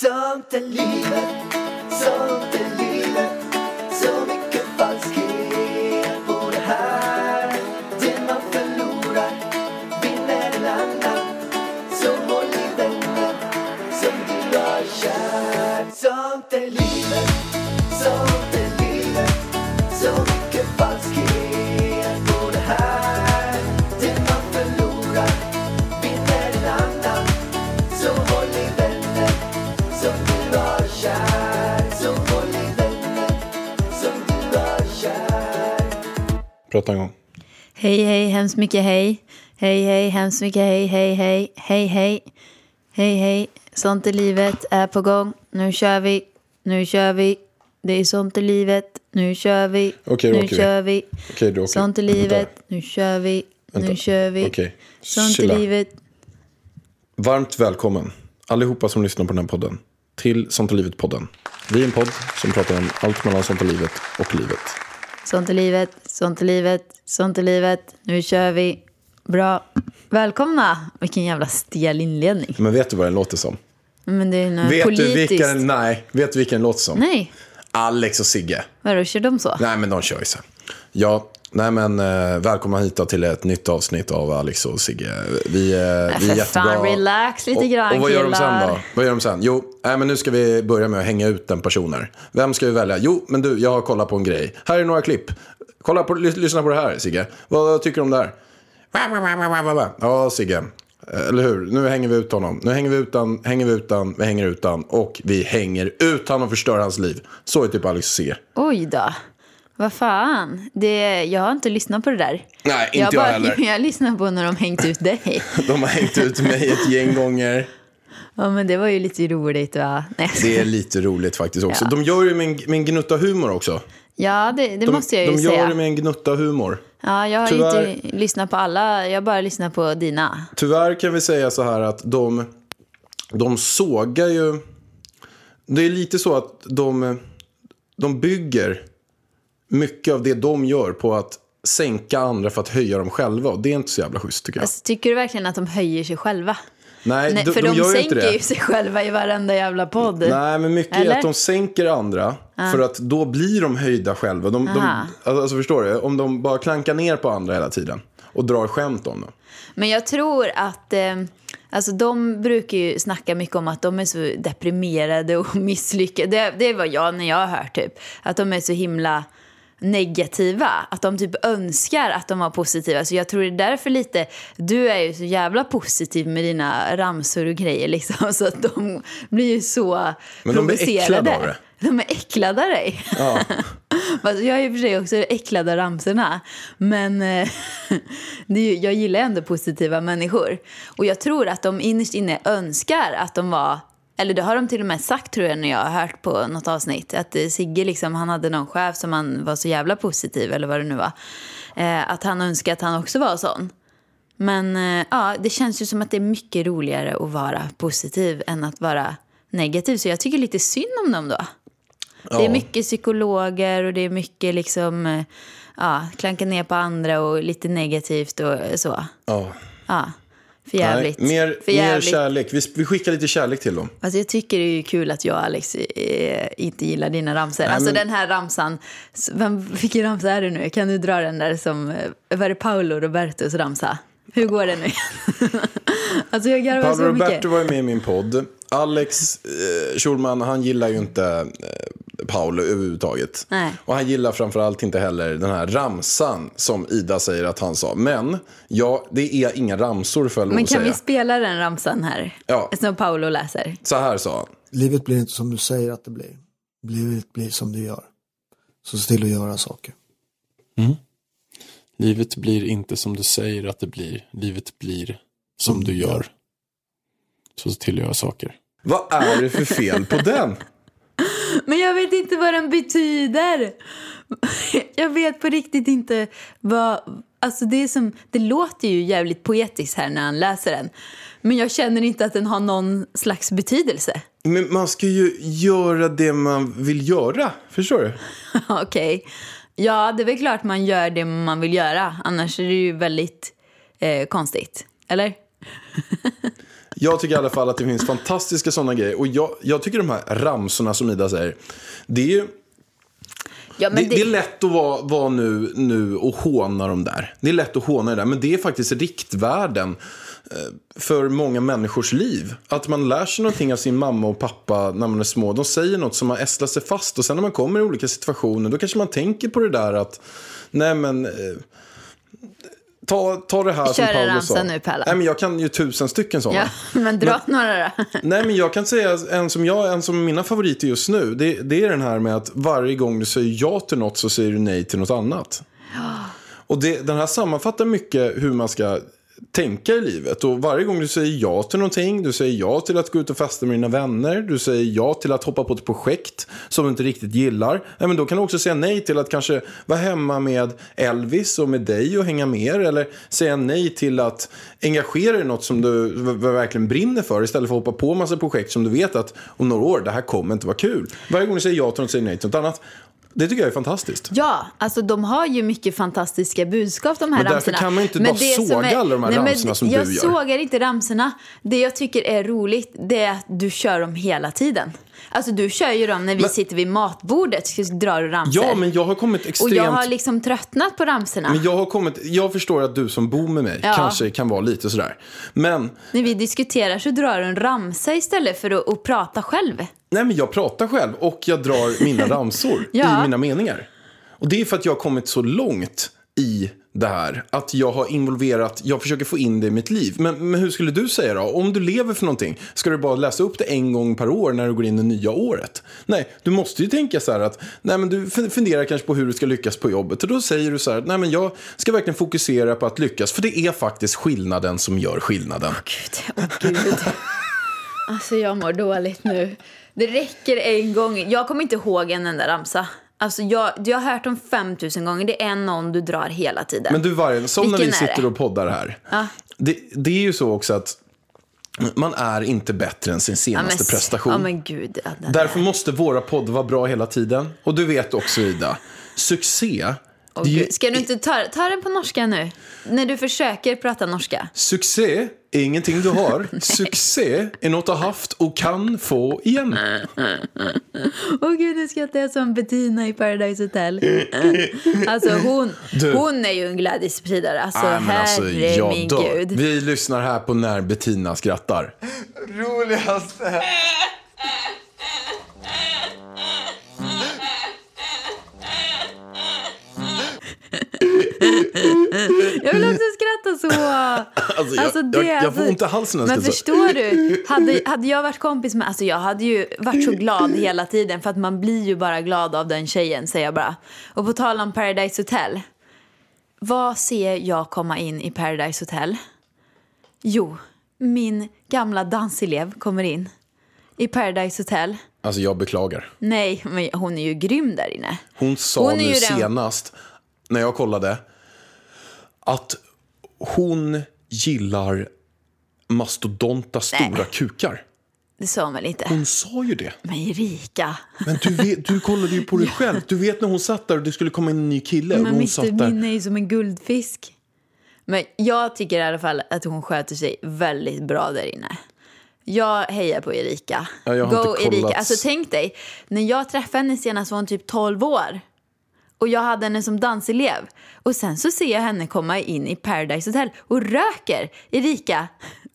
Sånt är Prata en gång. Hej, hej, hemskt mycket hej. Hej, hej, hemskt mycket hej, hej, hej, hej, hej. Hej, hej. Sånt i livet är på gång. Nu kör vi. Nu kör vi. Det är sånt i livet. Nu kör vi. Okej, nu åker vi. kör vi. Okej, då åker. Sånt i Vänta. livet. Nu kör vi. Vänta. Nu kör vi. Okej. Sånt Chilla. i livet. Varmt välkommen, allihopa som lyssnar på den här podden, till Sånt är livet-podden. Vi är en podd som pratar om allt mellan sånt i livet och livet. Sånt i livet. Sånt i livet. Sånt i livet. Nu kör vi. Bra. Välkomna. Vilken jävla stel inledning. Men vet du vad den låter som? Men det är något Vet politiskt. du vilken, nej, vet du vilken den låter som? Nej. Alex och Sigge. Vadå, kör de så? Nej, men de kör ju så. här. Nej men eh, välkomna hit då till ett nytt avsnitt av Alex och Sigge. Vi, eh, vi för är jättebra. fan, relax lite och, grann, Och vad gör de sen då? Vad gör de sen? Jo, nej, men nu ska vi börja med att hänga ut en person här. Vem ska vi välja? Jo, men du, jag har kollat på en grej. Här är några klipp. Kolla på, lys- lyssna på det här, Sigge. Vad tycker du om det här? Ja, Sigge. Eh, Eller hur? Nu hänger vi ut honom. Nu hänger vi ut han, hänger vi ut han, vi hänger ut han och vi hänger ut han och förstör hans liv. Så är typ Alex och Sigge. Oj då. Vad fan. Det, jag har inte lyssnat på det där. Nej, inte jag bara, heller. Jag lyssnar på när de hängt ut dig. De har hängt ut mig ett gäng gånger. Ja, men det var ju lite roligt va? Nej. Det är lite roligt faktiskt också. Ja. De gör det med en, med en gnutta humor också. Ja, det, det De, måste jag ju de gör säga. det med en gnutta humor. Ja, jag har Tyvärr- inte lyssnat på alla. Jag bara lyssnar på dina. Tyvärr kan vi säga så här att de, de sågar ju... Det är lite så att de, de bygger mycket av det de gör på att sänka andra för att höja dem själva. Och det är inte så jävla schysst tycker jag. Alltså, tycker du verkligen att de höjer sig själva? Nej, Nej, för de, de, sänker ju sig själva i varenda jävla podd. Nej, men mycket är Eller? att de sänker andra. För att då blir de höjda själva. De, de, Aha. alltså förstår du? Om de bara klankar ner på andra hela tiden. Och drar skämt om dem. Men jag tror att eh, alltså de brukar ju snacka mycket om att de är så deprimerade och misslyckade. Det, det var jag när jag har hört typ. Att de är så himla negativa. Att de typ önskar att de var positiva. Så jag tror det är därför lite, du är ju så jävla positiv med dina ramsor och grejer liksom. Så att de blir ju så Men de blir äcklade av det. De är äcklade av dig. Ja. Jag är i och för sig också äcklad av ramsorna. Men eh, ju, jag gillar ändå positiva människor. Och jag tror att de innerst inne önskar att de var... Eller det har de till och med sagt tror jag när jag har hört på något avsnitt. Att eh, Sigge liksom, han hade någon chef som han var så jävla positiv eller vad det nu var. Eh, att han önskar att han också var sån. Men eh, ja, det känns ju som att det är mycket roligare att vara positiv än att vara negativ. Så jag tycker lite synd om dem då. Det är Ja. mycket psykologer och det är mycket liksom, eh, ja, klanka ner på andra och lite negativt och så. ja. Ja, för jävligt. Nej, mer, för mer jävligt. kärlek. Vi, vi skickar lite kärlek till dem. Alltså jag tycker det är ju kul att jag och Alex eh, inte gillar dina ramsor. Nej, alltså men- den här ramsan, vem, vilken ramsa är det nu? Kan du dra den där som, eh, var det Paolo Robertos ramsa? Hur går den nu? alltså jag garvar Paolo så mycket. Roberto var ju med i min podd. Alex eh, Schulman, han gillar ju inte eh, Paolo överhuvudtaget. Nej. Och han gillar framförallt inte heller den här ramsan som Ida säger att han sa. Men, ja, det är inga ramsor för jag Men kan säga. vi spela den ramsan här? Ja. Som Paolo läser. Så här sa han. Livet blir inte som du säger att det blir. Livet blir som du gör. Så se till att göra saker. Livet blir inte som du säger att det blir. Livet blir som du gör. Så se till att göra saker. Vad är det för fel på den? Men jag vet inte vad den betyder. Jag vet på riktigt inte vad... Alltså det, är som, det låter ju jävligt poetiskt här när han läser den. Men jag känner inte att den har någon slags betydelse. Men man ska ju göra det man vill göra. Förstår du? Okej. Ja, det är väl klart man gör det man vill göra. Annars är det ju väldigt eh, konstigt. Eller? Jag tycker i alla fall att det finns fantastiska sådana grejer. Och jag, jag tycker de här ramsorna som Ida säger. Det är ju Ja, men det, det är lätt att vara, vara nu, nu och håna dem där. Det är lätt att håna det där, men det är faktiskt riktvärden eh, för många människors liv. Att man lär sig någonting av sin mamma och pappa när man är små. De säger något som har ästlat sig fast och sen när man kommer i olika situationer då kanske man tänker på det där att nej men eh, ta, ta det här Kör som Paolo sa. nu, Pärla. Nej men jag kan ju tusen stycken sådana. Ja, men dra några då. Nej, men jag kan säga en som, jag, en som mina favoriter just nu. Det, det är den här med att varje gång du säger ja till något så säger du nej till något annat. Och det, den här sammanfattar mycket hur man ska tänka i livet. Och varje gång du säger ja till någonting, du säger ja till att gå ut och festa med dina vänner, du säger ja till att hoppa på ett projekt som du inte riktigt gillar. Ja, men då kan du också säga nej till att kanske vara hemma med Elvis och med dig och hänga med er. Eller säga nej till att engagera dig i något som du verkligen brinner för istället för att hoppa på massa projekt som du vet att om några år, det här kommer inte vara kul. Varje gång du säger ja till något säger nej till något annat. Det tycker jag är fantastiskt. Ja, alltså de har ju mycket fantastiska budskap de här Men därför ramsorna. kan man inte bara det som såga alla de här Nej, men ramsorna som jag du gör. sågar inte ramsorna. Det jag tycker är roligt det är att du kör dem hela tiden. Alltså du kör ju dem när vi Men- sitter vid matbordet så drar du ramsor. Ja, men jag har kommit Och extremt... jag har liksom tröttnat på ramsorna. Men jag har kommit, jag förstår att du som bor med mig Ja. kanske kan vara lite sådär. Men, När vi diskuterar så drar du en ramsa istället för att, att prata själv. nej men jag pratar själv och jag drar mina ramsor Ja. i mina meningar. Och det är för att jag har kommit så långt i det här. Att jag har involverat, jag försöker få in det i mitt liv. Men, men hur skulle du säga då? Om du lever för någonting, ska du bara läsa upp det en gång per år när du går in i det nya året? Nej, du måste ju tänka så här att, nej men du funderar kanske på hur du ska lyckas på jobbet. Och då säger du så här, nej men jag ska verkligen fokusera på att lyckas. För det är faktiskt skillnaden som gör skillnaden. Åh Gud, åh gud. Alltså jag mår dåligt nu. Det räcker en gång. Jag kommer inte ihåg en enda ramsa. Alltså jag, jag har hört dem 5000 gånger. Det är någon du drar hela tiden. Men du Vargen, som när vi Vilken sitter och poddar här. Ja. Det, det är ju så också att man är inte bättre än sin ja, senaste men, prestation. Ja men gud. Ja, Därför där. måste våra poddar vara bra hela tiden. Och du vet också Ida, succé. Ju- gud. Ska du inte ta, ta den på norska nu? När du försöker prata norska. Succé är ingenting du har. Succé är något du har haft och kan få igen. Åh gud, nu skrattar jag som Bettina i Paradise Hotel. Alltså hon, Du. hon är ju en glädjespridare. Alltså alltså, herre min dör. gud. Vi lyssnar här på när Bettina skrattar. Roligaste. Jag vill också skratta så. Alltså, jag, jag, jag får ont i halsen. Men förstår du? Hade, hade jag varit kompis med... Alltså jag hade ju varit så glad hela tiden. För att man blir ju bara glad av den tjejen, säger jag bara. Och på tal om Paradise Hotel. Vad ser jag komma in i Paradise Hotel? Jo, min gamla danselev kommer in. I Paradise Hotel. Alltså jag beklagar. Nej, men hon är ju grym där inne. Hon sa Hon nu senast, när jag kollade, att hon gillar mastodonta stora Nej. kukar. Det sa hon väl inte? Hon sa ju det. Men Erika. Men du, vet, du kollade ju på dig själv. Du vet när hon satt där och det skulle komma in en ny kille. och Men hon Mr satt där. Minne är ju som en guldfisk. Men jag tycker i alla fall att hon sköter sig väldigt bra där inne. Jag hejar på Erika. Ja, jag har Go. Erika. Alltså tänk dig, när jag träffade henne senast var hon typ 12 år. Och jag hade henne som danselev. Och sen så ser jag henne komma in i Paradise Hotel och röker. Erika,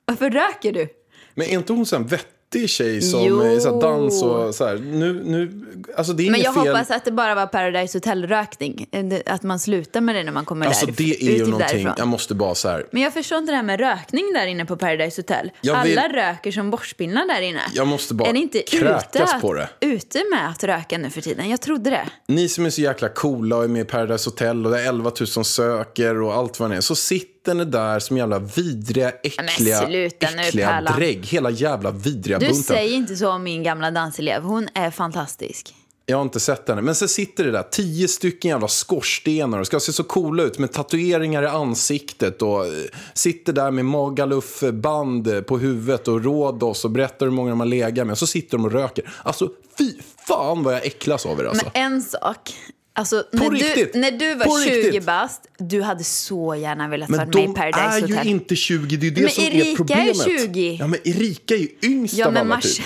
varför röker du? Men är inte hon sen vettig? Vettig tjej som Jo. är så här dans och så här. Nu, nu, alltså det är Men jag fel. hoppas att det bara var Paradise Hotel-rökning. Att man slutar med det när man kommer Alltså där, det är ju någonting, därifrån. jag måste bara så här. Men jag förstår inte det här med rökning där inne på Paradise Hotel. Jag vill- Alla röker som borstpinnar där inne. Jag måste bara är ni inte kräkas ute, på det. ute med att röka nu för tiden? Jag trodde det. Ni som är så jäkla coola och är med i Paradise Hotel och det är 11 000 söker och allt vad det är. Så sitter ni där som jävla vidriga, äckliga, sluta nu, äckliga Pärlan. drägg. Hela jävla vidriga Du bunten. säger inte så om min gamla danselev. Hon är fantastisk. Jag har inte sett henne. Men så sitter det där tio stycken jävla skorstenar och ska se så coola ut med tatueringar i ansiktet och eh, sitter där med Magaluf-band på huvudet och Rhodos och berättar hur många de har legat med. Så sitter de och röker. Alltså fy fan vad jag äcklas av er alltså. Men en sak Alltså, när, riktigt. du, när du var På 20 riktigt. bast, du hade så gärna velat vara Men med i de Paradise är Hotel. ju inte 20, det är ju det Men som Erika är är problemet. 20. Ja, men Erika är ju yngst Ja, av men alla typ.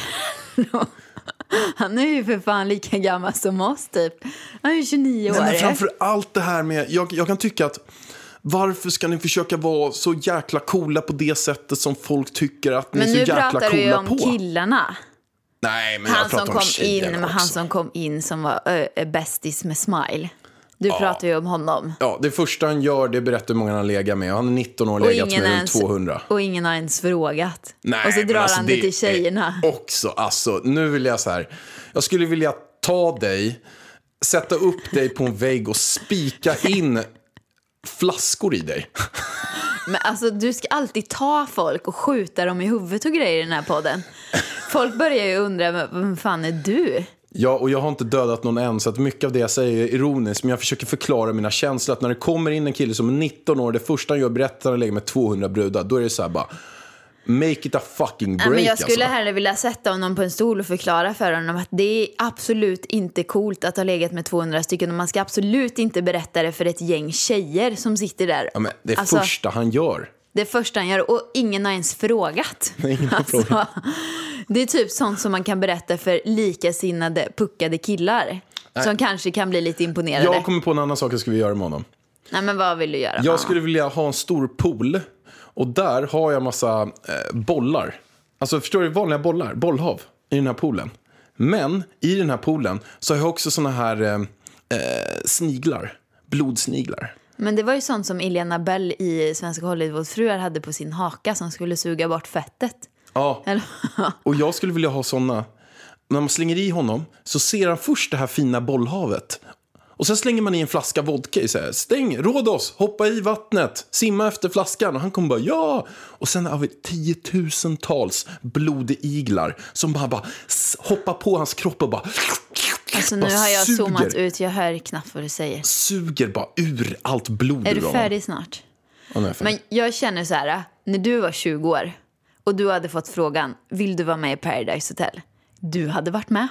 Han är ju för fan lika gammal som oss typ. Han är ju 29 år. Nej, men framför allt det här med, jag, jag kan tycka att varför ska ni försöka vara så jäkla coola på det sättet som folk tycker att ni men är så nu jäkla pratar du ju coola om på? killarna. Nej, men Han jag som kom om tjejerna in, också. han som kom in som var ö, bästis med Smile. Du pratar ju om honom. Ja, det första han gör det är berätta hur många han lägger med. Han är 19 år och legat med ens, 200. och ingen har ens frågat. Nej, och så drar alltså, han det till tjejerna. Också, alltså, nu vill jag så här. Jag skulle vilja ta dig, sätta upp dig på en vägg och spika in flaskor i dig. Men alltså du ska alltid ta folk och skjuta dem i huvudet och grejer i den här podden. Folk börjar ju undra, vem fan är du? Ja, och jag har inte dödat någon än, så att mycket av det jag säger är ironiskt. Men jag försöker förklara mina känslor. Att när det kommer in en kille som är 19 år, det första han gör berättar att han lägger med 200 brudar. Då är det så här bara, make it a fucking break Nej, men jag skulle alltså. hellre vilja sätta honom på en stol och förklara för honom att det är absolut inte coolt att ha legat med 200 stycken och man ska absolut inte berätta det för ett gäng tjejer som sitter där. Ja, men det är Alltså, första han gör. Det första han gör och ingen har ens frågat. ingen har Alltså, frågat. Det är typ sånt som man kan berätta för likasinnade puckade killar. Som kanske kan bli lite imponerade. Jag kommer på en annan sak jag skulle vilja göra med honom. Nej men vad vill du göra? Jag skulle vilja ha en stor pool och där har jag massa eh, bollar. Alltså förstår du, vanliga bollar, bollhav i den här poolen. Men i den här poolen så har jag också såna här eh, eh, sniglar, blodsniglar. Men det var ju sånt som Ilena Bell i Svenska Hollywoodfruar hade på sin haka som skulle suga bort fettet. Ja, Eller? och jag skulle vilja ha såna. När man slänger i honom så ser han först det här fina bollhavet. Och sen slänger man i en flaska vodka i så här, stäng, råd oss, hoppa i vattnet, simma efter flaskan. Och han kommer bara ja. Och sen har vi tiotusentals blodiglar som bara, bara hoppar på hans kropp och bara Alltså nu har jag suger, zoomat ut, jag hör knappt vad du säger. Suger bara ur allt blod Är du färdig snart? Ja, jag färdig. Men jag känner så här, när du var 20 år och du hade fått frågan, vill du vara med i Paradise Hotel? Du hade varit med.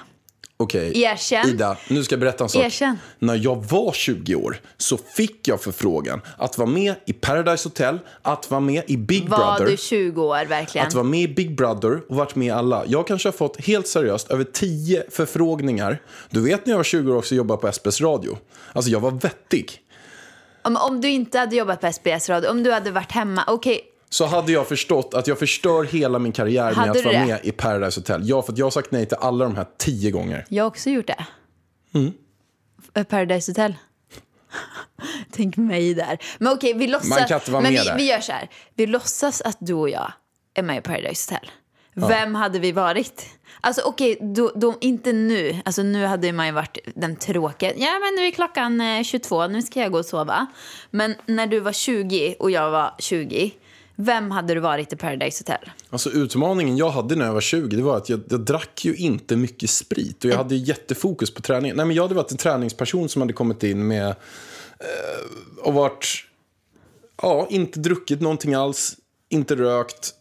Okej, Erkänn. Ida, nu ska jag berätta en sak. Erkänn. När jag var 20 år så fick jag förfrågan att vara med i Paradise Hotel, att vara med i Big Var Brother. du 20 år verkligen? Att vara med i Big Brother och varit med i alla. Jag kanske har fått helt seriöst över 10 förfrågningar. Du vet när jag var 20 år också jobbade på SBS radio. Alltså jag var vettig. Om, om du inte hade jobbat på SBS Radio, om du hade varit hemma, okej, Så hade jag förstått att jag förstör hela min karriär med Hade att du vara det? med i Paradise Hotel. Ja, för att jag har sagt nej till alla de här 10 gånger. jag har också gjort det. Mm. Paradise Hotel. Tänk mig där. Men okej, vi låtsas. Man kan inte vara men med vi, där. vi gör så här. Vi låtsas att du och jag är med i Paradise Hotel. Vem hade vi varit? Alltså okej, då, då, inte nu. Alltså nu hade man ju varit den tråkiga. Ja men nu är klockan eh, 22, nu ska jag gå och sova. Men när du var 20 och jag var 20. Vem hade du varit i Paradise Hotel? Alltså utmaningen jag hade när jag var 20 det var att jag, jag drack ju inte mycket sprit och jag hade jättefokus på träningen. Nej men jag hade varit en träningsperson som hade kommit in med eh, och varit, ja, inte druckit någonting alls, inte rökt,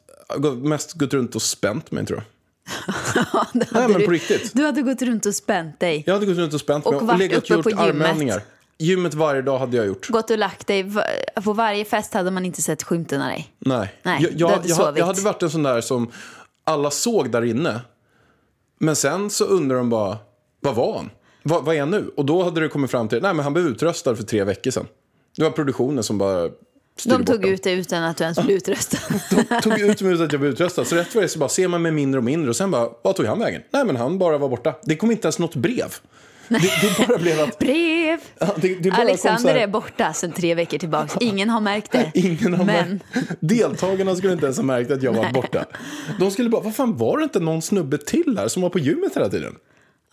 mest gått runt och spänt mig tror jag. Nej men du, på riktigt. Du hade gått runt och spänt dig. Jag hade gått runt och spänt Och mig och varit legat och gjort gymmet. Gymmet varje dag hade jag gjort. Gått och lagt dig. På varje fest hade man inte sett skymten av dig. Nej. Nej, jag, jag, hade jag, jag hade varit en sån där som alla såg där inne. Men sen så undrar de bara, vad var han? Vad, vad är han nu? Och då hade det kommit fram till, nej men han blev utröstad för tre veckor sedan. Det var produktionen som bara styrde De tog honom. ut dig utan att du ens blev utröstad. De tog ut mig utan att jag blev utröstad. Så rätt vad det är så bara ser man mig mindre och mindre. Och sen bara, vad tog han vägen? Nej men han bara var borta. Det kom inte ens något brev. Det, det bara blev att... Brev! Ja, det, det Alexander här- är borta sedan tre veckor tillbaka. Ingen har märkt det. Ingen har Men märkt. Deltagarna skulle inte ens ha märkt att jag var borta. De skulle bara, vad fan var det inte någon snubbe till här som var på gymmet hela tiden?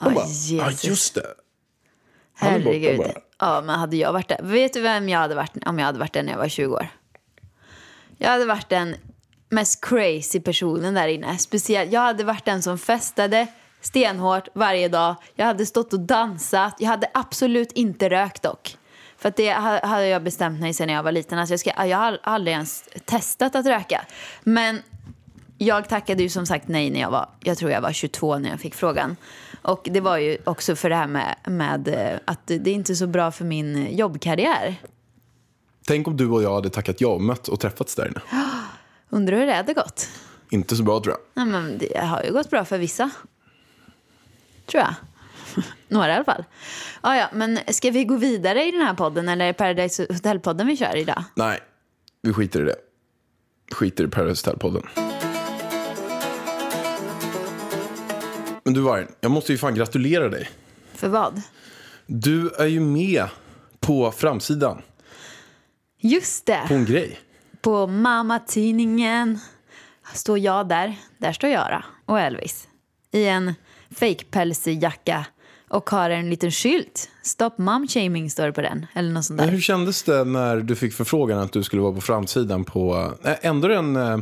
De bara, ja Jesus. just det. Han herregud. bara. Ja, men hade jag varit där. Vet du vem jag hade varit om jag hade varit där när jag var 20 år? Jag hade varit den mest crazy personen där inne. Speciellt, jag hade varit den som festade stenhårt varje dag. Jag hade stått och dansat. Jag hade absolut inte rökt dock. För det ha- hade jag bestämt mig sen när jag var liten. Alltså jag, ska, jag har aldrig ens testat att röka. Men jag tackade ju som sagt nej när jag var, jag tror jag var 22 när jag fick frågan. Och det var ju också för det här med, med eh, att det är inte så bra för min jobbkarriär. Tänk om du och jag hade tackat ja och mött och träffats där inne. Undrar hur det hade gått? Inte så bra tror jag. Nej, men det har ju gått bra för vissa. Tror jag. Några i alla fall. Ah, ja, men ska vi gå vidare i den här podden eller är det Paradise Hotel-podden vi kör idag? Nej, vi skiter i det. Skiter i Paradise Hotel-podden. Men du Vargen, jag måste ju fan gratulera dig. För vad? Du är ju med på framsidan Just det, på en grej. på Mamma-tidningen står jag där. Där står jag då, och Elvis. I en fake pälsjacka och har en liten skylt. Stop mom shaming står det på den. Eller något sånt Men där. hur kändes det när du fick förfrågan att du skulle vara på framsidan på äh, ändå den, eh,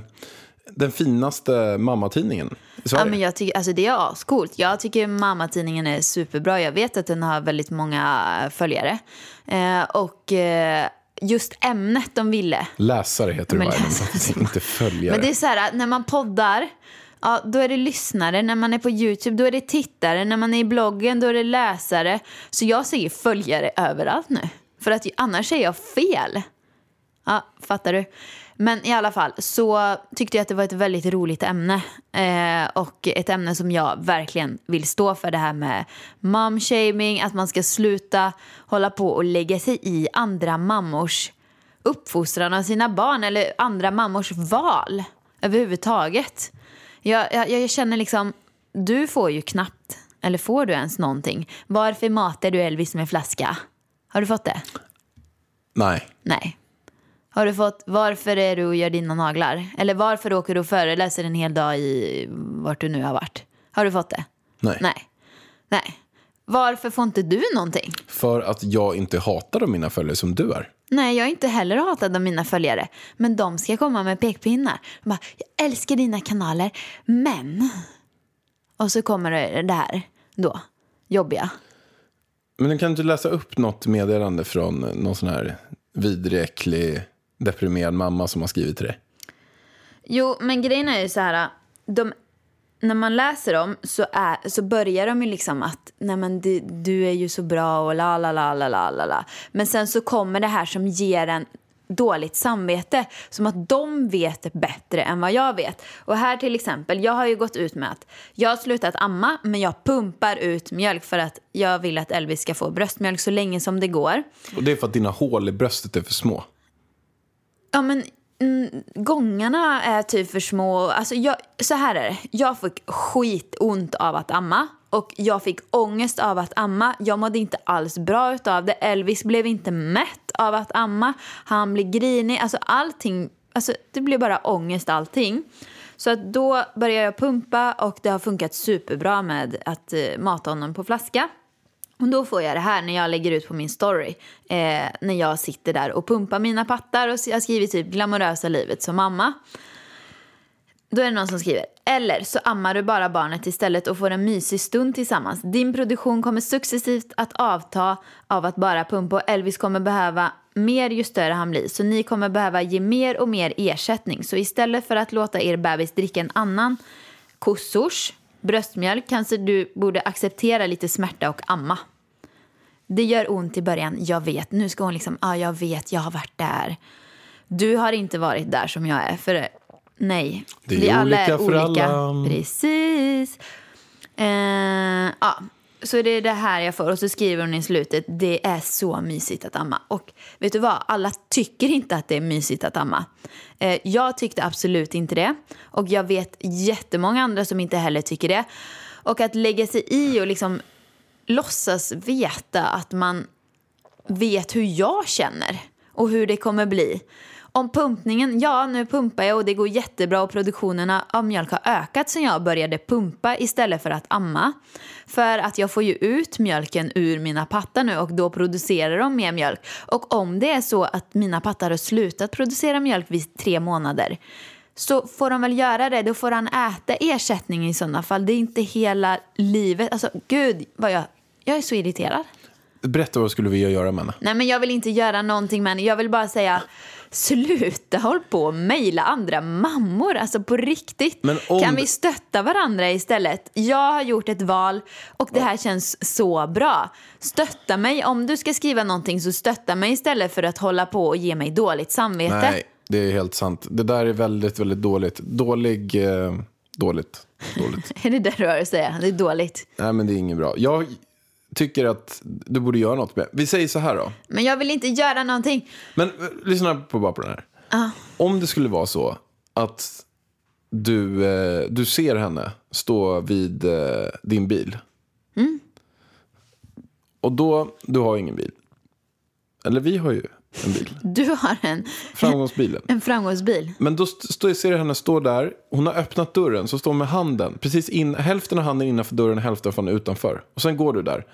den finaste mammatidningen i Sverige? Ja, men jag tycker, alltså det är ascoolt. Jag tycker Mamma-tidningen är superbra. Jag vet att den har väldigt många följare. Eh, och eh, just ämnet de ville. Läsare heter det Men Vargen, läsare. inte följare. Men det är så här, när man poddar, ja, då är det lyssnare. När man är på YouTube, då är det tittare. När man är i bloggen, då är det läsare. Så jag säger följare överallt nu. För att annars säger jag fel. Ja, fattar du? Men i alla fall så tyckte jag att det var ett väldigt roligt ämne. Eh, och ett ämne som jag verkligen vill stå för. Det här med momshaming, att man ska sluta hålla på och lägga sig i andra mammors uppfostran av sina barn eller andra mammors val överhuvudtaget. Jag, jag, jag känner liksom, du får ju knappt, eller får du ens någonting? Varför matar du Elvis med flaska? Har du fått det? Nej. Nej. Har du fått, varför är du och gör dina naglar? Eller varför åker du och föreläser en hel dag i vart du nu har varit? Har du fått det? Nej. Nej. Nej. Varför får inte du någonting? För att jag inte hatar mina följare som du är. Nej, jag är inte heller hatad av mina följare. Men de ska komma med pekpinnar. De bara, jag älskar dina kanaler, men... Och så kommer det här då, jobbiga. Men kan du inte läsa upp något meddelande från någon sån här vidrig, äcklig, deprimerad mamma som har skrivit till dig? Jo, men grejen är ju så här. De, när man läser dem så, är, så börjar de ju liksom att nej men du, du är ju så bra och la la la la la la la. Men sen så kommer det här som ger en dåligt samvete. Som att de vet bättre än vad jag vet. Och här till exempel, jag har ju gått ut med att jag har slutat amma men jag pumpar ut mjölk för att jag vill att Elvis ska få bröstmjölk så länge som det går. Och det är för att dina hål i bröstet är för små. Ja, men mm, gångarna är typ för små. Alltså, jag, så här är det. Jag fick skitont av att amma. Och jag fick ångest av att amma. Jag mådde inte alls bra av det. Elvis blev inte mätt av att amma. Han blev grinig. Alltså allting. Alltså, det blev bara ångest allting. Så att då började jag pumpa och det har funkat superbra med att eh, mata honom på flaska. Och då får jag det här när jag lägger ut på min story. Eh, när jag sitter där och pumpar mina pattar och jag skriver typ glamorösa livet som mamma. Då är det någon som skriver. Eller så ammar du bara barnet istället och får en mysig stund tillsammans. Din produktion kommer successivt att avta av att bara pumpa och Elvis kommer behöva mer ju större han blir. Så ni kommer behöva ge mer och mer ersättning. Så istället för att låta er bebis dricka en annan kossors bröstmjölk kanske du borde acceptera lite smärta och amma. Det gör ont i början, jag vet. Nu ska hon liksom, ja ah, jag vet, jag har varit där. Du har inte varit där som jag är, för nej. Det är Vi alla olika är för olika. alla. Precis. Eh, ja, så det är det här jag får. Och så skriver hon i slutet, det är så mysigt att amma. Och vet du vad, alla tycker inte att det är mysigt att amma. Eh, jag tyckte absolut inte det. Och jag vet jättemånga andra som inte heller tycker det. Och att lägga sig i och liksom låtsas veta att man vet hur jag känner och hur det kommer bli. Om pumpningen, ja nu pumpar jag och det går jättebra och produktionerna av mjölk har ökat sen jag började pumpa istället för att amma. För att jag får ju ut mjölken ur mina pattar nu och då producerar de mer mjölk. Och om det är så att mina pattar har slutat producera mjölk vid tre månader så får de väl göra det. Då får han äta ersättning i sådana fall. Det är inte hela livet. Alltså gud vad jag, jag är så irriterad. Berätta vad skulle vilja göra med henne. Nej men jag vill inte göra någonting med henne. Jag vill bara säga sluta håll på och mejla andra mammor. Alltså på riktigt. Men om Kan vi stötta varandra istället? Jag har gjort ett val och det här känns så bra. Stötta mig. Om du ska skriva någonting så stötta mig istället för att hålla på och ge mig dåligt samvete. Nej, det är helt sant. Det där är väldigt, väldigt dåligt. Dålig, eh, dåligt, dåligt. Är det det du har att säga? Det är dåligt. Nej, men det är inget bra. Jag tycker att du borde göra något med. Vi säger så här då. Men jag vill inte göra någonting. Men eh, lyssna på bara på den här. Om det skulle vara så att du, eh, du ser henne stå vid eh, din bil. Och då, du har ingen bil. Eller vi har ju en bil. Du har en, Framgångsbilen. en framgångsbil. Men då st- står, ser jag henne stå där. Hon har öppnat dörren. Så står hon med handen. Precis in, hälften av handen innanför dörren hälften från utanför. Och sen går du där.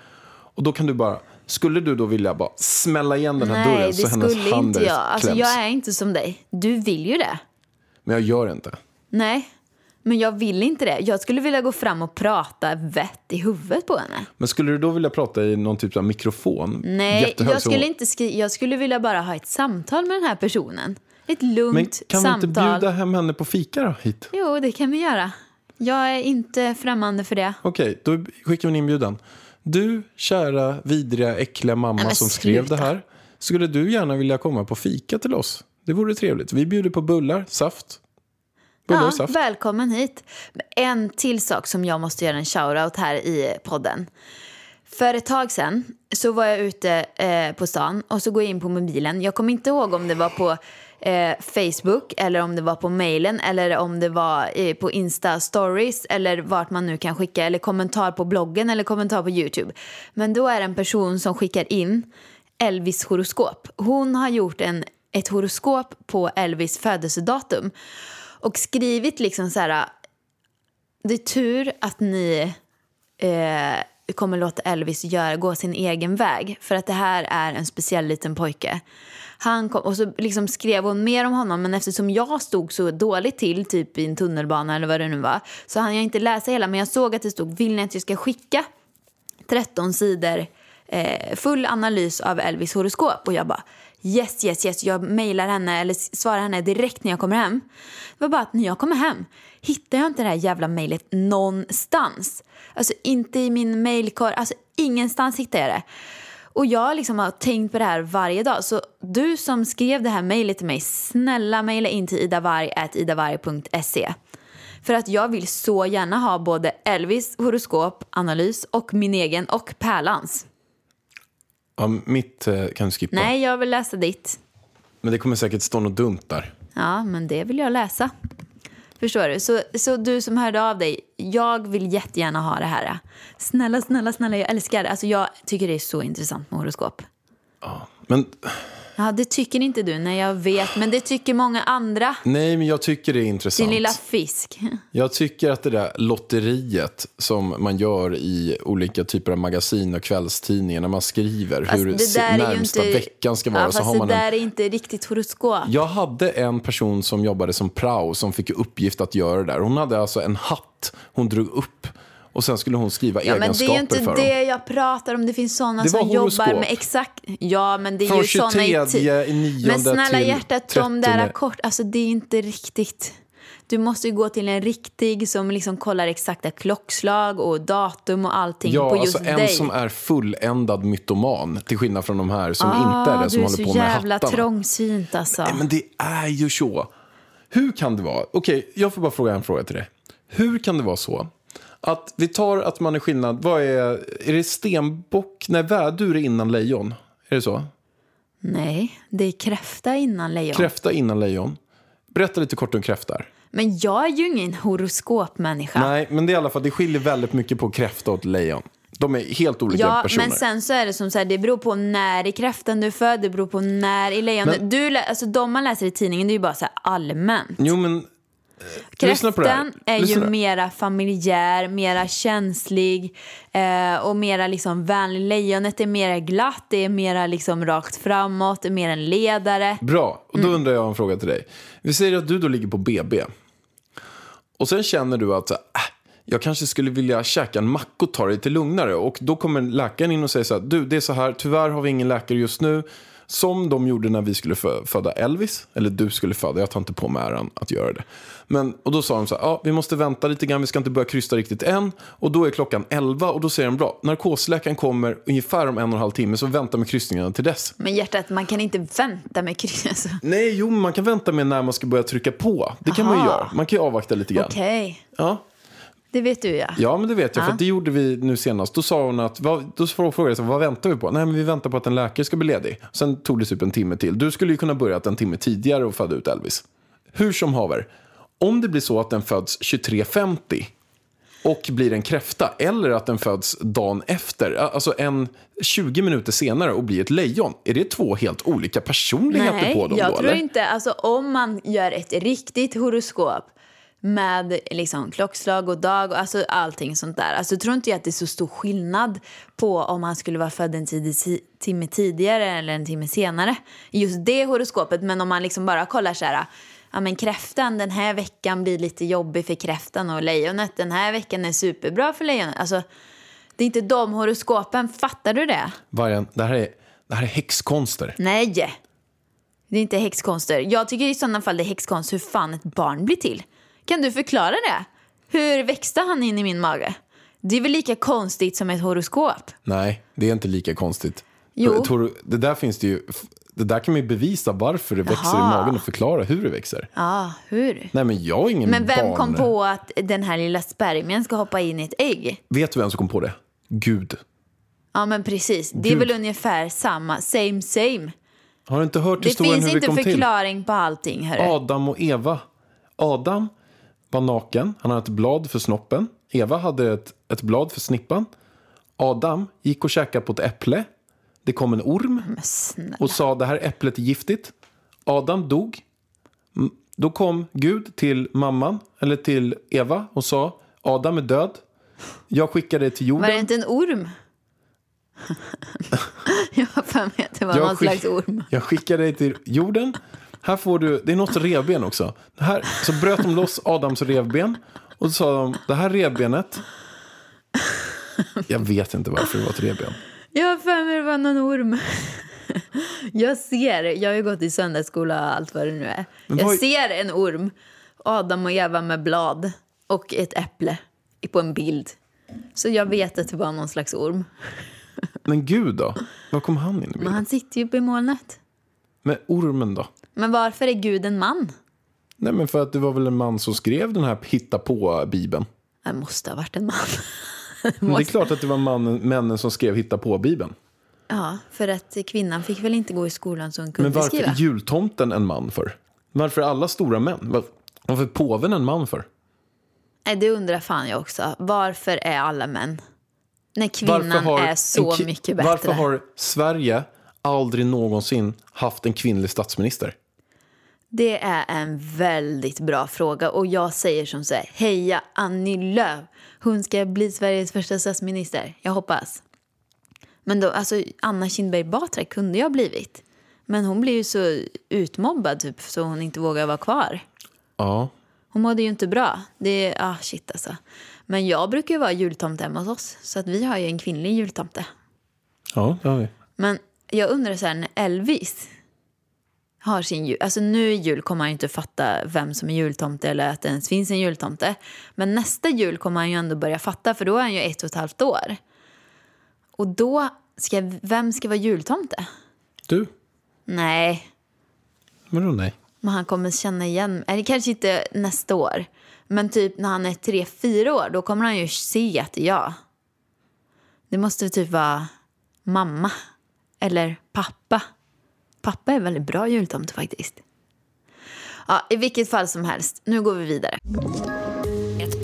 Och då kan du bara. Skulle du då vilja bara smälla igen den här Nej, dörren så hennes skulle hand inte jag. Alltså, kläms? jag är inte som dig. Du vill ju det. Men jag gör inte. Nej, men jag vill inte det. Jag skulle vilja gå fram och prata vett i huvudet på henne. Men skulle du då vilja prata i någon typ av mikrofon? Nej, Jättehög jag så- skulle, inte skri- jag skulle vilja bara ha ett samtal med den här personen. Ett lugnt Men kan vi samtal. inte bjuda hem henne på fika då, hit? Jo, det kan vi göra. Jag är inte främmande för det. Okej, då skickar vi en inbjudan. Du, kära, vidriga, äckliga mamma Nej, som skrev sluta. det här. Skulle du gärna vilja komma på fika till oss? Det vore trevligt. Vi bjuder på bullar, saft. Bullar Ja, och saft. välkommen hit. En till sak som jag måste göra en shoutout här i podden. För ett tag så var jag ute eh, på stan och så går jag in på mobilen. Jag kommer inte ihåg om det var på eh, Facebook eller om det var på mailen eller om det var eh, på Insta stories eller vart man nu kan skicka eller kommentar på bloggen eller kommentar på Youtube. Men då är det en person som skickar in Elvis horoskop. Hon har gjort en, ett horoskop på Elvis födelsedatum och skrivit liksom så här det är tur att ni eh, kommer låta Elvis göra, gå sin egen väg. För att det här är en speciell liten pojke. Han kom, och så liksom skrev hon mer om honom men eftersom jag stod så dåligt till typ i en tunnelbana eller vad det nu var så hann jag inte läsa hela men jag såg att det stod vill ni att jag ska skicka 13 sidor eh, full analys av Elvis horoskop och jag bara yes, yes, yes, jag mejlar henne eller svarar henne direkt när jag kommer hem. Det var bara att när jag kommer hem hittar jag inte det här jävla mejlet någonstans. Alltså inte i min mejlkorg, alltså ingenstans hittar jag det. Och jag liksom har tänkt på det här varje dag. Så du som skrev det här mejlet till mig, snälla mejla in till idavarg.idavarg.se. För att jag vill så gärna ha både Elvis horoskop, analys och min egen och Pärlans. Ja, mitt eh, kan du skippa. Nej, jag vill läsa ditt. Men det kommer säkert stå något dumt där. Ja, men det vill jag läsa. Förstår du? Så, så du som hörde av dig, jag vill jättegärna ha det här. Snälla, snälla, snälla, jag älskar det. Alltså jag tycker det är så intressant med horoskop. Men Ja, det tycker inte du, nej jag vet, men det tycker många andra. nej, men jag tycker det är intressant. Din lilla fisk. Jag tycker att det där lotteriet som man gör i olika typer av magasin och kvällstidningar när man skriver Fast hur närmsta inte... veckan ska vara. Ja, så har man det en... där är inte riktigt horoskop. Jag hade en person som jobbade som prao som fick uppgift att göra det där. Hon hade alltså en hatt hon drog upp och sen skulle hon skriva Ja, men det egenskaper är ju inte för dem. det jag pratar om. Det finns sådana Det som horoskop. jobbar med exakt... Ja, men det är Från ju såna 23 i nionde Men snälla till hjärtat, de där 13. kort, alltså det är inte riktigt. Du måste ju gå till en riktig som liksom kollar exakta klockslag och datum och allting Ja, på just alltså en dig. som är fulländad mytoman. Till skillnad från de här som ah, inte är det, som du är håller så på med jävla hattarna. trångsynt alltså. Nej, men det är ju så. Hur kan det vara? Okej, jag får bara fråga en fråga till dig. Hur kan det vara så att vi tar att man är skillnad. Vad är, är det stenbock? Nej, vädur är innan lejon. Är det så? Nej, det är kräfta innan lejon. Kräfta innan lejon. Berätta lite kort om kräftar. Men jag är ju ingen horoskopmänniska. Nej, men det är i alla fall, det skiljer väldigt mycket på kräfta och lejon. De är helt olika Ja, personer. men sen så är det som så här, det beror på när i kräftan du är född, det beror på när i lejonet. Men- Du, alltså de man läser i tidningen, det är ju bara så här allmänt. Jo, men... Kräftan är Lyssna. ju mera familjär, mera känslig eh, och mera liksom vänlig. Lejonet är mera glatt, det är mera liksom rakt framåt, det är mer en ledare. Bra, och då Mm. undrar jag en fråga till dig. Vi säger att du då ligger på BB. Och sen känner du att äh, jag kanske skulle vilja käka en macka och ta det lite lugnare. Och då kommer läkaren in och säger så här, du det är så här, tyvärr har vi ingen läkare just nu. Som de gjorde när vi skulle fö- föda Elvis. Eller du skulle föda, jag tar inte på mig äran att göra det. Men, och då sa de så här, ja, vi måste vänta lite grann, vi ska inte börja krysta riktigt än. Och då är klockan 11 och då säger de bra, narkosläkaren kommer ungefär om en och en halv timme, så vänta med kryssningarna till dess. Men hjärtat, man kan inte vänta med kryss. Alltså. Nej, jo, man kan vänta med när man ska börja trycka på. Det kan man ju Aha. göra. Man kan ju avvakta lite grann. Okej, Ja. Det vet du ja. Ja, men det vet jag. För Ja. att det gjorde vi nu senast. Då sa hon att, vad, då frågade jag så, vad väntar vi på? Nej, men vi väntar på att en läkare ska bli ledig. Sen tog det typ en timme till. Du skulle ju kunna börjat en timme tidigare och föda ut Elvis. Hur som haver, om det blir så att den föds 23.50 och blir en kräfta eller att den föds dagen efter, alltså en 20 minuter senare och blir ett lejon. Är det två helt olika personligheter Nej, på dem jag då? tror eller? inte, alltså om man gör ett riktigt horoskop med liksom klockslag och dag och alltså allting sånt där. Alltså tror inte jag att det är så stor skillnad på om han skulle vara född en tidig, timme tidigare eller en timme senare. Just det horoskopet. Men om man liksom bara kollar så här, ja men kräftan den här veckan blir lite jobbig för kräftan och lejonet den här veckan är superbra för lejonet. Alltså det är inte de horoskopen, fattar du det? Vargen, det här är, det här är häxkonster. Nej, det är inte häxkonster. Jag tycker i sådana fall det är häxkonst hur fan ett barn blir till. Kan du förklara det? Hur växte han in i min mage? Det är väl lika konstigt som ett horoskop? Nej, det är inte lika konstigt. Jo. Det där finns det ju... Det där kan man ju bevisa varför det växer i Jaha. magen och förklara hur det växer. Ja, hur? Nej, men jag är ingen Men vem barn. kom på att den här lilla spermien ska hoppa in i ett ägg? Vet du vem som kom på det? Gud. Ja, men precis. Det är Gud. väl ungefär samma, same same. Har du inte hört Det historien finns hur det inte kom till? förklaring på allting, hörru. Adam och Eva. Adam var naken, han hade ett blad för snoppen. Eva hade ett, ett blad för snippan. Adam gick och käkade på ett äpple. Det kom en orm och sa det här äpplet är giftigt. Adam dog. Då kom Gud till mamman, eller till Eva och sa Adam är död. Jag skickar dig till Var det jorden. inte en orm? jag har för mig att det var någon skick- slags orm. jag skickar dig till jorden. Här får du, det är något revben också. Det här, så bröt de loss Adams revben. Och så sa de, det här revbenet. Jag vet inte varför det var ett revben. Jag har för mig det var någon orm. Jag ser, jag har ju gått i söndagsskola och allt vad det nu är. Men Jag vad- ser en orm, Adam och Eva med blad och ett äpple på en bild. Så jag vet att det var någon slags orm. Men Gud då? Var kom han in i Men bilden? han sitter ju uppe i molnet. Men ormen då? Men varför är Gud en man? Nej men för att det var väl en man som skrev den här hitta på bibeln. Det måste ha varit en man. Men det är klart att det var mannen, männen som skrev hitta på bibeln. Ja, för att kvinnan fick väl inte gå i skolan så hon kunde Men varför skriva. är jultomten en man för? Varför är alla stora män? Var- Varför är påven en man för? Nej, det undrar fan jag också. Varför är alla män? När kvinnan är en så mycket bättre. Varför har Sverige aldrig någonsin haft en kvinnlig statsminister? Det är en väldigt bra fråga och jag säger som så här, heja Annie Lööf. Hon ska bli Sveriges första statsminister. Jag hoppas. Men då, alltså Anna Kinberg Batra kunde jag ha blivit. Men hon blev ju så utmobbad typ så hon inte vågar vara kvar. Ja. Hon mådde ju inte bra. Det är, ah shit alltså. Men jag brukar ju vara jultomte hemma hos oss. Så att vi har ju en kvinnlig jultomte. Ja, det har vi. Men jag undrar så här, när Elvis har sin jul... Alltså nu i jul kommer han inte fatta vem som är jultomte eller att det ens finns en jultomte. Men nästa jul kommer han ju ändå börja fatta för då är han ju ett och ett halvt år. Och då, ska, vem ska vara jultomte? Du? Nej, Vadå nej? men han kommer känna igen... Eller kanske inte nästa år. Men typ när han är tre, fyra år, då kommer han ju se att det är jag. Det måste typ vara mamma. Eller pappa. Pappa är väldigt bra jultomte faktiskt. Ja, I vilket fall som helst, nu går vi vidare.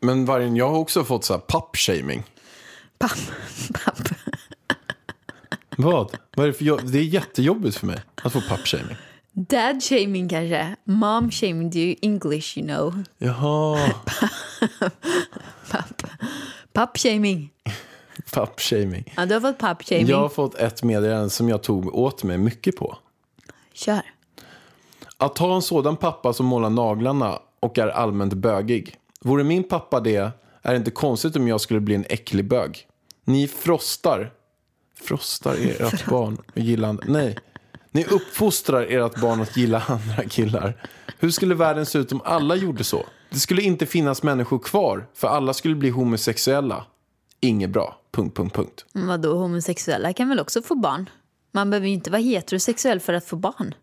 Men vargen, jag har också fått så här pappshaming. Papp, papp. Vad? Vad är det för jobb? Det är jättejobbigt för mig att få pappshaming. Dad shaming kanske. Mom shaming, det är ju English you know. Jaha, Papp shaming. pappshaming. Ja, du har fått papp shaming. Jag har fått ett meddelande som jag tog åt mig mycket på. Kör. Att ha en sådan pappa som målar naglarna och är allmänt bögig. Vore min pappa det är det inte konstigt om jag skulle bli en äcklig bög. Ni frostar. Frostar ert barn och gillar. Nej. Ni uppfostrar ert barn att gilla andra killar. Hur skulle världen se ut om alla gjorde så? Det skulle inte finnas människor kvar, för alla skulle bli homosexuella. Inget bra. Punkt, punkt, punkt. Vadå, homosexuella kan väl också få barn? Man behöver ju inte vara heterosexuell för att få barn.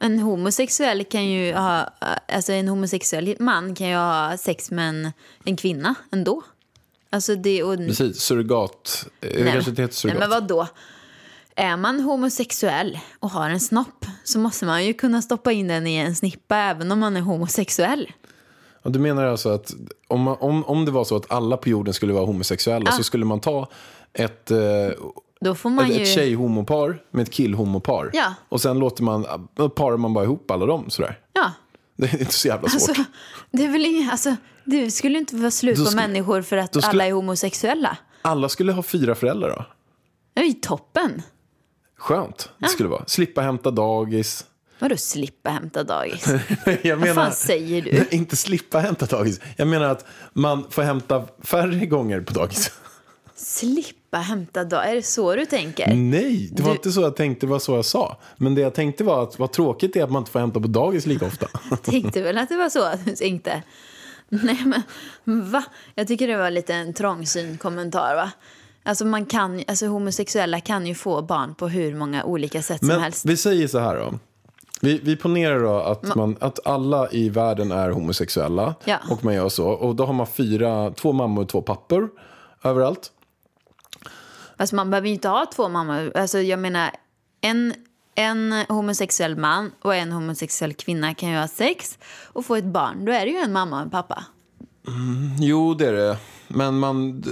En homosexuell kan ju ha, alltså en homosexuell man kan ju ha sex med en, en kvinna ändå. Alltså det och... Precis, surrogat. Eh, Nej, kanske inte heter Nej, surrogat. men vadå? Är man homosexuell och har en snopp så måste man ju kunna stoppa in den i en snippa även om man är homosexuell. Ja, du menar alltså att om, man, om, om det var så att alla på jorden skulle vara homosexuella så skulle man ta ett, eh, Då får man ett, ju... ett tjejhomopar med ett killhomopar. Ja. Och sen låter man, parar man bara ihop alla dem sådär. Ja, Det är inte så jävla svårt. alltså, det är väl inget, alltså, det skulle inte vara slut på skulle- människor för att skulle- alla är homosexuella. Alla skulle ha fyra föräldrar då. Det är ju toppen. Skönt det skulle vara. Slippa hämta dagis. Vadå slippa hämta dagis? Jag Vad fan säger du? inte slippa hämta dagis. Jag menar att man får hämta färre gånger på dagis. Slippa hämta dagis? Är det så du tänker? Nej, det var Du- inte så jag tänkte, det var så jag sa. Men det jag tänkte var att vad tråkigt det är att man inte får hämta på dagis lika ofta. tänkte väl att det var så att du tänkte. Nej men va? Jag tycker det var lite en trångsynt kommentar va? Alltså man kan, alltså homosexuella kan ju få barn på hur många olika sätt som Men helst. vi säger så här då. Vi, vi ponerar då att, man, att alla i världen är homosexuella. Ja. Och man gör så. Och då har man fyra, två mammor och två pappor överallt. Alltså man behöver ju inte ha två mammor. Alltså jag menar, en, en homosexuell man och en homosexuell kvinna kan ju ha sex och få ett barn. Då är det ju en mamma och en pappa. Jo, det är det. Men man...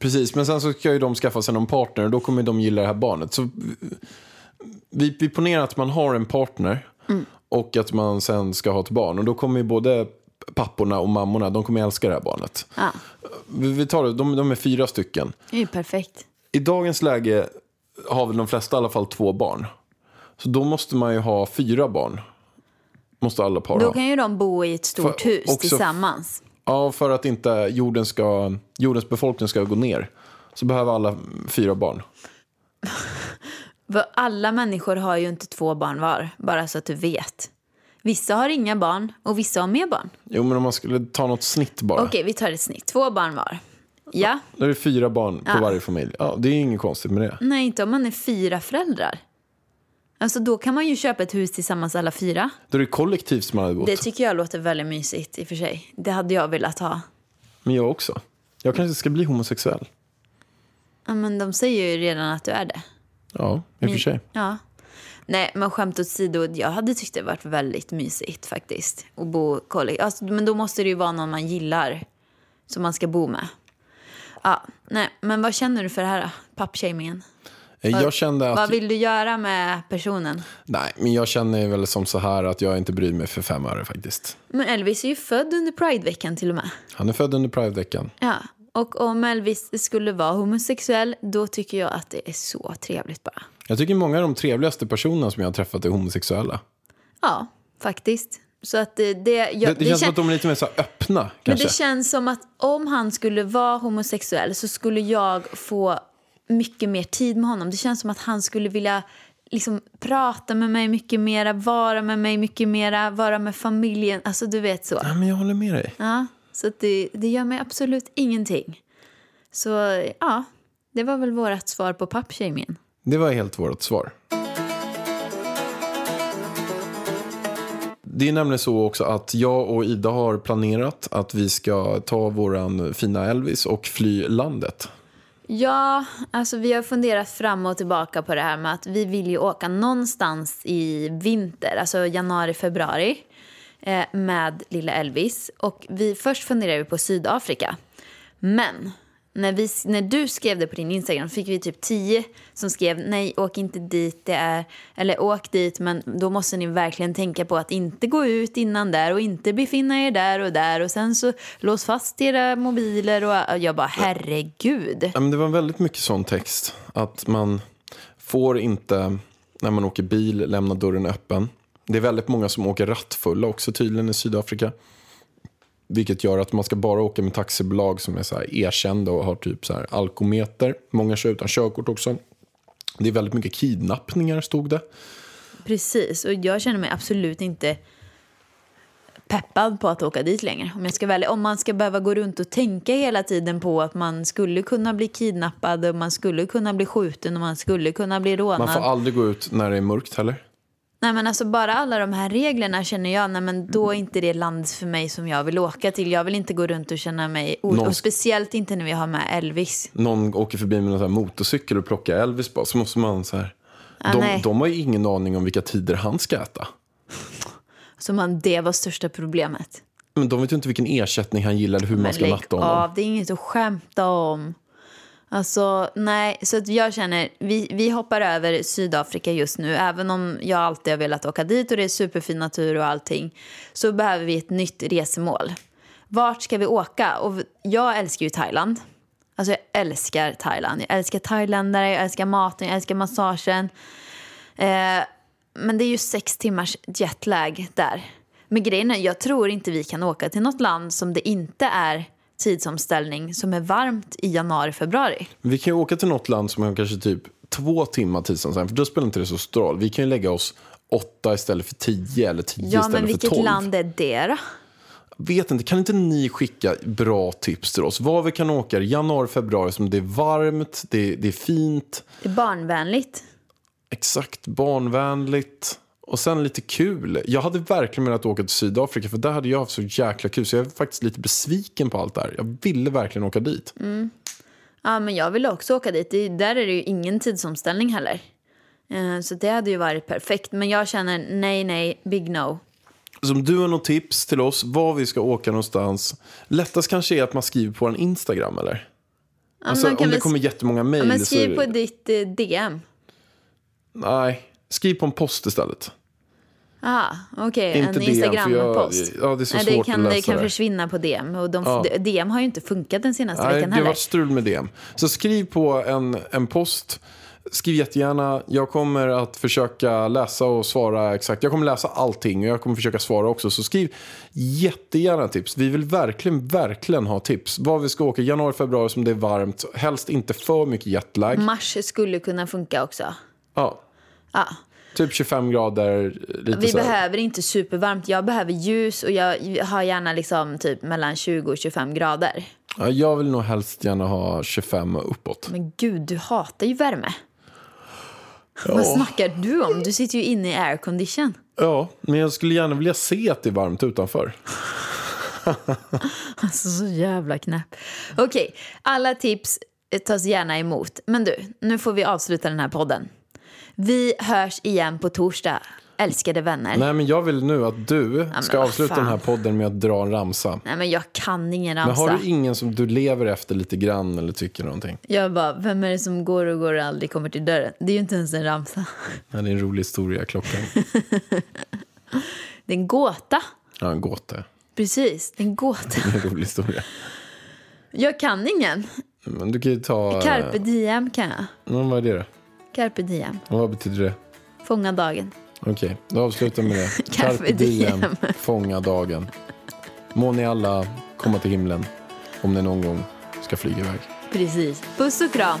Precis, men sen så ska ju de skaffa sig någon partner och då kommer de gilla det här barnet. Så vi, vi ponerar att man har en partner och att man sen ska ha ett barn. Och då kommer ju både papporna och mammorna, de kommer älska det här barnet. Ja, Vi, vi tar det, de, de är fyra stycken. det är ju perfekt. I dagens läge har väl de flesta i alla fall två barn. Så då måste man ju ha fyra barn. Måste alla par Då ha. kan ju de bo i ett stort För- hus också- tillsammans. Ja, för att inte jorden ska, jordens befolkning ska gå ner. Så behöver alla fyra barn. Alla människor har ju inte två barn var, bara så att du vet. Vissa har inga barn och vissa har mer barn. Jo, men om man skulle ta något snitt bara. Okej, vi tar ett snitt. Två barn var. Ja, Då är det fyra barn på Ja. varje familj. Ja, det är inget konstigt med det. nej inte om man är fyra föräldrar. Alltså då kan man ju köpa ett hus tillsammans alla fyra. Då är det kollektivt som man hade bott. Det tycker jag låter väldigt mysigt i och för sig. Det hade jag velat ha. Men jag också. Jag kanske ska bli homosexuell. Ja, men de säger ju redan att du är det. Ja, i och för sig. Ja. Nej, men skämt åsido, jag hade tyckt det varit väldigt mysigt faktiskt. Att bo kollektivt. Alltså, men då måste det ju vara någon man gillar som man ska bo med. Ja, nej, men vad känner du för det här då? Pappshamingen? Eh, Jag kände att... Vad vill du göra med personen? Nej, men jag känner väl som så här att jag inte bryr mig för fem öre faktiskt. Men Elvis är ju född under Prideveckan till och med. Han är född under Pride-veckan. Ja, och om Elvis skulle vara homosexuell, då tycker jag att det är så trevligt bara. Jag tycker många av de trevligaste personerna som jag har träffat är homosexuella. Ja, faktiskt. Så att det, det, jag, Det, det, känns som att de är lite mer så öppna Men kanske. det känns som att om han skulle vara homosexuell så skulle jag få mycket mer tid med honom. Det känns som att han skulle vilja liksom prata med mig mycket mera, vara med mig mycket mera, vara med familjen. Alltså du vet så. Ja, men jag håller med dig. Ja, så det, det gör mig absolut ingenting. Så ja, det var väl vårt svar på pappshamingen. Det var helt vårt svar. Det är nämligen så också att jag och Ida har planerat att vi ska ta våran fina Elvis och fly landet. Ja, alltså vi har funderat fram och tillbaka på det här med att vi vill ju åka någonstans i vinter, alltså januari, februari eh, med lilla Elvis. Och vi, först funderar vi på Sydafrika. Men när, vi, när du skrev det på din Instagram fick vi typ tio som skrev nej, åk inte dit, det är, eller åk dit men då måste ni verkligen tänka på att inte gå ut innan där och inte befinna er där och där och sen så lås fast era mobiler och jag bara herregud. Ja, men det var väldigt mycket sån text. Att man får inte, när man åker bil, lämna dörren öppen. Det är väldigt många som åker rattfulla också tydligen i Sydafrika. Vilket gör att man ska bara åka med taxibolag som är så här erkända och har typ så här alkometer. Många kör utan körkort också. Det är väldigt mycket kidnappningar stod det. Precis, och jag känner mig absolut inte peppad på att åka dit längre. Om, jag ska välja, om man ska behöva gå runt och tänka hela tiden på att man skulle kunna bli kidnappad och man skulle kunna bli skjuten och man skulle kunna bli rånad. Man får aldrig gå ut när det är mörkt heller. Nej men alltså bara alla de här reglerna känner jag, nej men då är inte det landet för mig som jag vill åka till. Jag vill inte gå runt och känna mig, o- Någon- och speciellt inte när vi har med Elvis. Någon åker förbi med en motorcykel och plockar Elvis bara. Så måste man så här. Ah, de, de har ju ingen aning om vilka tider han ska äta. Så man, det var största problemet. Men de vet ju inte vilken ersättning han gillar eller hur man Men ska lägg natta honom. av, det är inget att skämta om. Alltså, nej, så att jag känner, vi, vi hoppar över Sydafrika just nu. Även om jag alltid har velat åka dit och det är superfin natur och allting. Så behöver vi ett nytt resemål. Vart ska vi åka? Och jag älskar ju Thailand. Alltså jag älskar Thailand. Jag älskar thailändare, jag älskar maten, jag älskar massagen. Eh, men det är ju sex timmars jetlag där. Men grejen är, jag tror inte vi kan åka till något land som det inte är tidsomställning som är varmt i januari, februari. Vi kan ju åka till något land som har kanske typ två timmar tidsomställning. För då spelar inte det så stor roll. Vi kan ju lägga oss åtta istället för tio eller tio Ja, istället men för vilket tolv. land är det då? Vet inte, kan inte ni skicka bra tips till oss? Var vi kan åka i januari, februari som det är varmt, det, det är fint, Det är barnvänligt. exakt barnvänligt och sen lite kul. Jag hade verkligen velat åka till Sydafrika för där hade jag haft så jäkla kul så jag är faktiskt lite besviken på allt det här. Jag ville verkligen åka dit. Ja, men jag vill också åka dit. Det, där är det ju ingen tidsomställning heller. Eh, så det hade ju varit perfekt. Men jag känner nej, nej, big no. Så om du har något tips till oss var vi ska åka någonstans. Lättast kanske är att man skriver på en Instagram eller? alltså, man kan om det kommer jättemånga mejl. Ja, men skriv på ditt eh, DM. Nej, skriv på en post istället. Aha, okej. Inte En Instagram-post. ja, det är så Nej, svårt det kan, att Det läsa kan det. försvinna på DM. Och de, Ja. DM har ju inte funkat den senaste Nej, veckan det har heller. varit strul med DM. Så skriv på en, en post. Skriv jättegärna. Jag kommer att försöka läsa och svara exakt. Jag kommer läsa allting och jag kommer försöka svara också. Så skriv jättegärna tips. Vi vill verkligen, verkligen ha tips. Var vi ska åka januari, februari som det är varmt. Helst inte för mycket jetlag. Mars skulle kunna funka också. Ja, Ja. Typ 25 grader. Lite Vi så här. behöver inte supervarmt. Jag behöver ljus och jag har gärna liksom typ mellan 20 och 25 grader. Ja, jag vill nog helst gärna ha 25 och uppåt. Men gud, du hatar ju värme. Vad snackar du om? Du sitter ju inne i aircondition. Ja, men jag skulle gärna vilja se att det är varmt utanför. Alltså så jävla knäpp. Okej, alla tips tas gärna emot. Men du, nu får vi avsluta den här podden. Vi hörs igen på torsdag, älskade vänner. Nej, men jag vill nu att du ska vad avsluta fan. den här podden med att dra en ramsa. Nej men jag kan ingen Men ramsa. har du ingen som du lever efter lite grann eller tycker någonting? Jag bara, vem är det som går och går och aldrig kommer till dörren? Det är ju inte ens en ramsa. Ja, det är en rolig historia, klockan. Det är en gåta. Ja, en gåta. Precis, det är en gåta. En rolig historia. Jag kan ingen. Men du kan ju ta... Carpe diem kan jag. Men vad är det då? Carpe diem. Och vad betyder det? Fånga dagen. Okej, då avslutar vi med det. Carpe diem. fånga dagen. Må ni alla komma till himlen om ni någon gång ska flyga iväg. Precis. Puss och kram.